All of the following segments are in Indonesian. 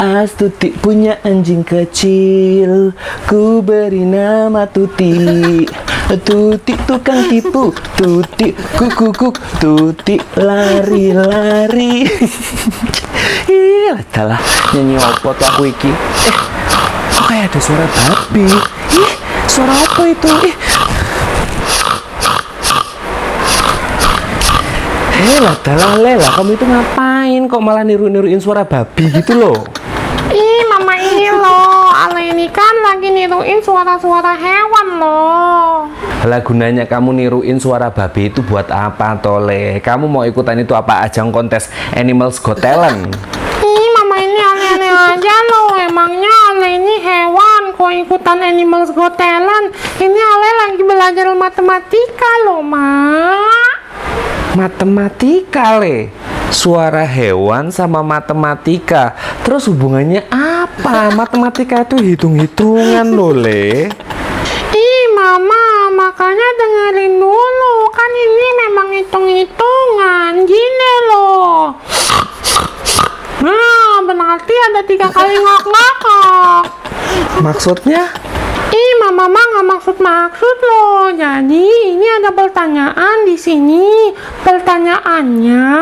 Astuti punya anjing kecil Ku beri nama Tuti. Tuti tukang tipu Tuti kukukuk Tuti lari-lari. Ih, adalah nyanyi tuh aku iki. Eh, kok kayak ada suara babi? Ih, suara apa itu? Ih, Lela, dalah Lela, kamu itu ngapain? Kok malah niru-niruin suara babi gitu loh? Loh, Ale ini kan lagi niruin suara-suara hewan loh. Lah gunanya kamu niruin suara babi itu buat apa tole? Kamu mau ikutan itu apa ajang kontes Animals Got Talent? Ih, mama ini aneh-aneh aja loh. Emangnya Ale ini hewan, kok ikutan Animals Got Talent? Ini Ale lagi belajar matematika loh, ma. Matematika le. Suara hewan sama matematika. Terus hubungannya apa? Matematika itu hitung-hitungan loh le. Ih, mama, makanya dengerin dulu. Kan ini memang hitung-hitungan. Gini loh. Nah, berarti ada tiga kali ngok-ngok. Maksudnya? Ih, mama mah nggak maksud maksud loh. Jadi ada pertanyaan di sini. Pertanyaannya,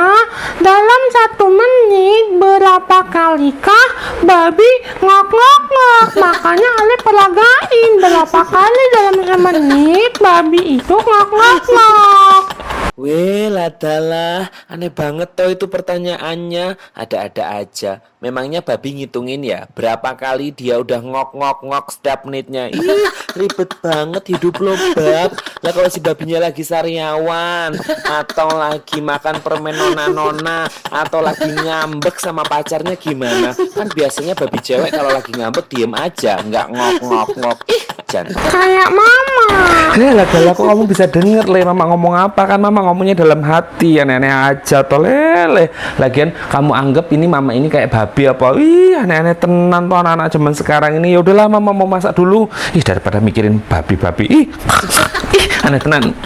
dalam satu menit berapa kalikah babi ngok ngok ngok? Makanya Ale peragain berapa kali dalam semenit babi itu ngok ngok ngok. Weh, ladalah, aneh banget toh itu pertanyaannya. Ada-ada aja. Memangnya babi ngitungin ya, berapa kali dia udah ngok-ngok-ngok setiap menitnya. Ih, ribet banget hidup lo, Bab. Lah kalau si babinya lagi sariawan, atau lagi makan permen nona-nona, atau lagi ngambek sama pacarnya gimana? Kan biasanya babi cewek kalau lagi ngambek diem aja, nggak ngok-ngok-ngok. Ih, jangan. Kayak mama. Eh, lah lah kok kamu bisa denger le. Mama ngomong apa? Kan mama ngomongnya dalam hati aneh-aneh aja toh lele lagian kamu anggap ini mama ini kayak babi apa? Ih aneh-aneh tenan tuh anak-anak zaman sekarang ini. Ya udahlah mama mau masak dulu. Ih daripada mikirin babi-babi. Ih ih aneh tenan.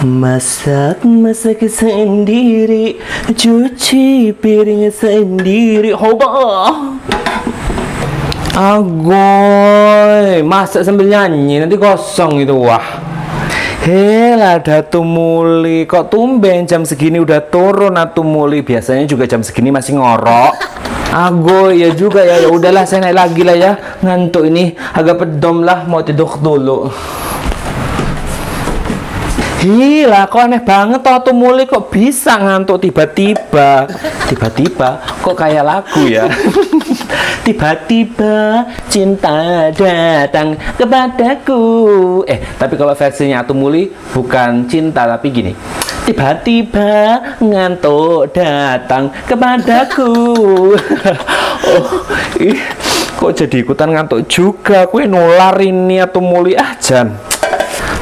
Masak masak sendiri. Cuci piring sendiri. Hoba Agoy, masak sambil nyanyi nanti kosong itu wah. Hela Datu Muli, kok tumben jam segini udah turun Datu Muli. Biasanya juga jam segini masih ngorok. Agoy, ya juga ya. Ya udahlah saya naik lagi lah ya. Ngantuk ini agak pedom lah mau tidur dulu. Gila, kok aneh banget toh tuh Muli kok bisa ngantuk tiba-tiba. Tiba-tiba kok kayak lagu ya. Tiba-tiba cinta datang kepadaku. Eh, tapi kalau versinya Atumuli bukan cinta tapi gini. Tiba-tiba ngantuk datang kepadaku. oh, ih, kok jadi ikutan ngantuk juga? Kue nular ini Atumuli ah Jan.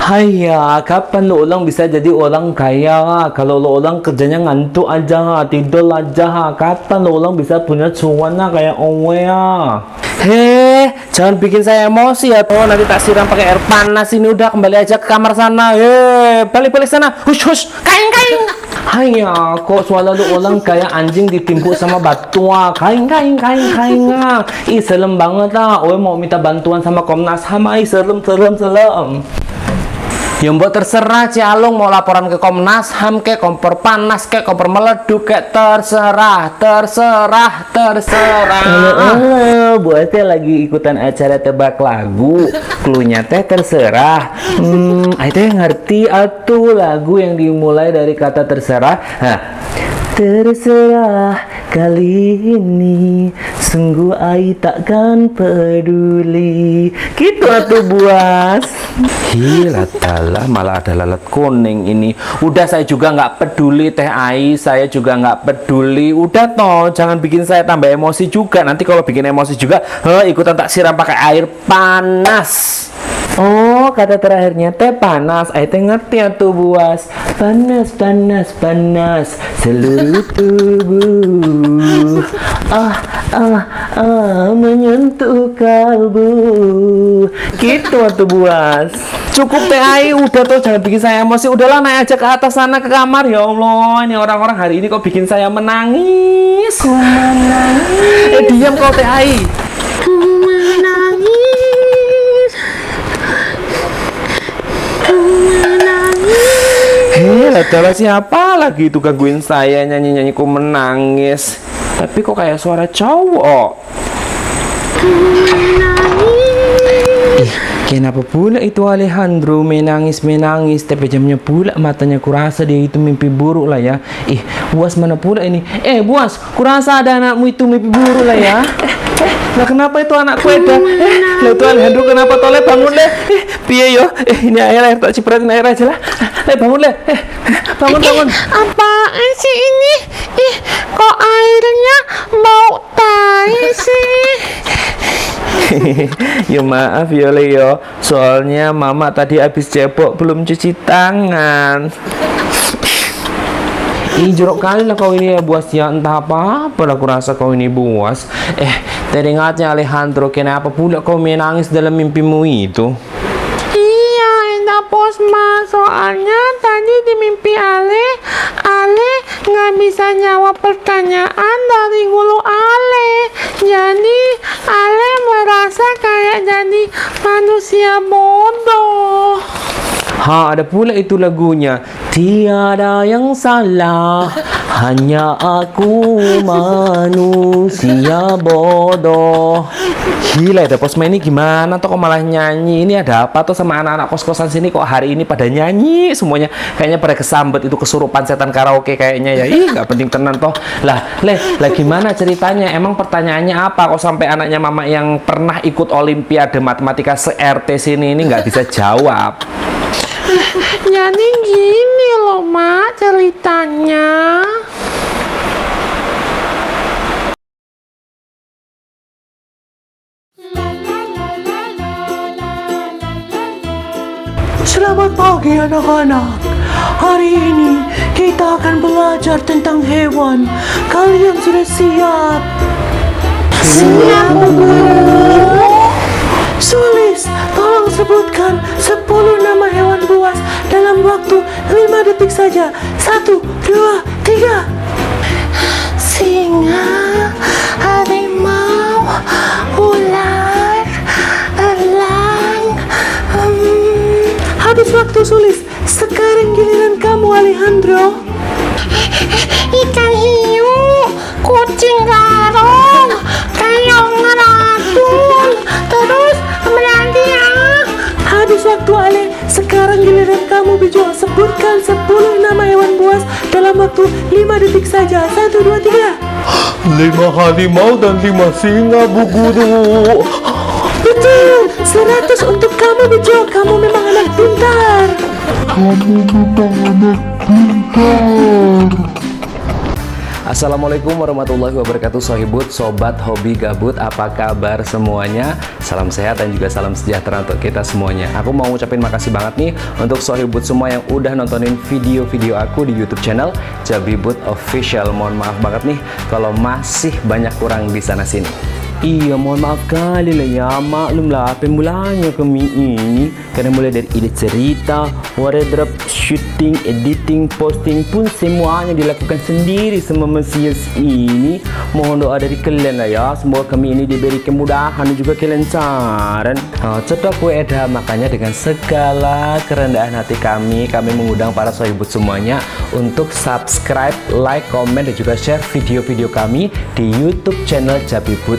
Haya, kapan lo orang bisa jadi orang kaya? Kalau lo orang kerjanya ngantuk aja, tidur aja, kapan lo orang bisa punya cuan kayak Owe ya? Heh, jangan bikin saya emosi ya toh. Nanti tak siram pakai air panas ini udah kembali aja ke kamar sana. Heh, balik-balik sana. Hush hush, kain kain. Haya, kok suara lu orang kayak anjing ditimpuk sama batu ah. Kain kain kain kain ah. Ih, serem banget ah. Owe mau minta bantuan sama Komnas HAM. Ih, serem serem serem. Ya mbok terserah Cialung mau laporan ke Komnas HAM ke kompor panas ke kompor meleduk ke terserah terserah terserah. Halo, buat teh lagi ikutan acara tebak lagu. Klunya teh terserah. Hmm, ayo ngerti atuh lagu yang dimulai dari kata terserah. Nah, Terserah kali ini. Sungguh ai takkan peduli. Gitu atuh buas. Gila talah malah ada lalat kuning ini. Udah saya juga nggak peduli teh ai. Saya juga nggak peduli. Udah toh jangan bikin saya tambah emosi juga. Nanti kalau bikin emosi juga he, Ikutan tak siram pakai air panas Oh, kata terakhirnya teh panas. Ayo teh ngerti atuh buas. Panas, panas, panas seluruh tubuh. Ah, ah, ah menyentuh kalbu. Gitu atuh buas. cukup teh Ai udah tuh jangan bikin saya emosi udahlah naik aja ke atas sana ke kamar ya Allah ini orang-orang hari ini kok bikin saya menangis eh diam kau teh Ai menangis. Hei, adalah siapa lagi itu gangguin saya nyanyi-nyanyi ku menangis. Tapi kok kayak suara cowok? Ih, kenapa pula itu Alejandro menangis-menangis? Tapi jamnya pula matanya kurasa dia itu mimpi buruk lah ya. Ih, buas mana pula ini? Eh, buas, kurasa ada anakmu itu mimpi buruk lah ya. Eh, lah kenapa itu anakku Eda? Eh, lah itu Alejandro kenapa toleh bangun deh? Eh, piye yo? Eh, ini air air tak cipratin air aja lah Eh, bangun deh Eh, bangun bangun Apaan sih ini? Ih, kok airnya bau tai sih? ya maaf ya Leo Soalnya mama tadi habis cebok belum cuci tangan Ih jorok kali lah kau ini ya buas ya Entah apa-apa lah aku rasa kau ini buas Eh teringatnya Alejandro Kenapa pula kau menangis dalam mimpimu itu. Soalnya tadi di mimpi Ale, Ale nggak bisa jawab pertanyaan dari guru Ale. Jadi Ale merasa kayak jadi manusia bodoh. Ha ada pula itu lagunya Tiada yang salah Hanya aku manusia bodoh. Gila ada posma ini gimana tuh kok malah nyanyi? Ini ada apa tuh sama anak-anak kos-kosan sini Kok hari ini pada nyanyi semuanya? Kayaknya pada kesambet itu kesurupan setan karaoke kayaknya ya. Ih gak penting tenan toh. Lah leh lah gimana ceritanya? Emang pertanyaannya apa Kok sampai anaknya mama yang pernah ikut olimpiade matematika se-RT sini? Ini nggak bisa jawab Jadi gini loh, Mak, ceritanya. Selamat pagi anak-anak. Hari ini kita akan belajar tentang hewan. Kalian sudah siap? Siap, Sulis, tolong sebutkan 10 nama hewan buas dalam waktu 5 detik saja. Satu, dua, tiga. Singa, harimau, ular, elang, hmm, Habis waktu Sulis. Sekarang giliran kamu Alejandro. ikan hiu, kucing garong, kamu Bejo Sebutkan 10 nama hewan buas dalam waktu 5 detik saja. Satu, dua, tiga. Lima harimau dan lima singa, Bu Guru. Betul, 100 untuk kamu Bejo Kamu memang anak pintar Assalamualaikum warahmatullahi wabarakatuh Sohibut, Sobat Hobi Gabut Apa kabar semuanya? Salam sehat dan juga salam sejahtera untuk kita semuanya. Aku mau ngucapin makasih banget nih Untuk Sohibut semua yang udah nontonin video-video aku di youtube channel Jabibut Official. Mohon maaf banget nih Kalau masih banyak kurang di sana sini Iya, mohon maaf kali lah ya. Maklum lah, pemulanya kami ini. Karena mulai dari ide cerita, wardrobe, shooting, editing, posting pun semuanya dilakukan sendiri sama Mesias ini. Mohon doa dari kalian lah ya. Semoga kami ini diberi kemudahan dan juga kelancaran. Nah, cetok kue eda, makanya dengan segala kerendahan hati kami, kami mengundang para sohibut semuanya untuk subscribe, like, komen, dan juga share video-video kami di YouTube channel Jabibut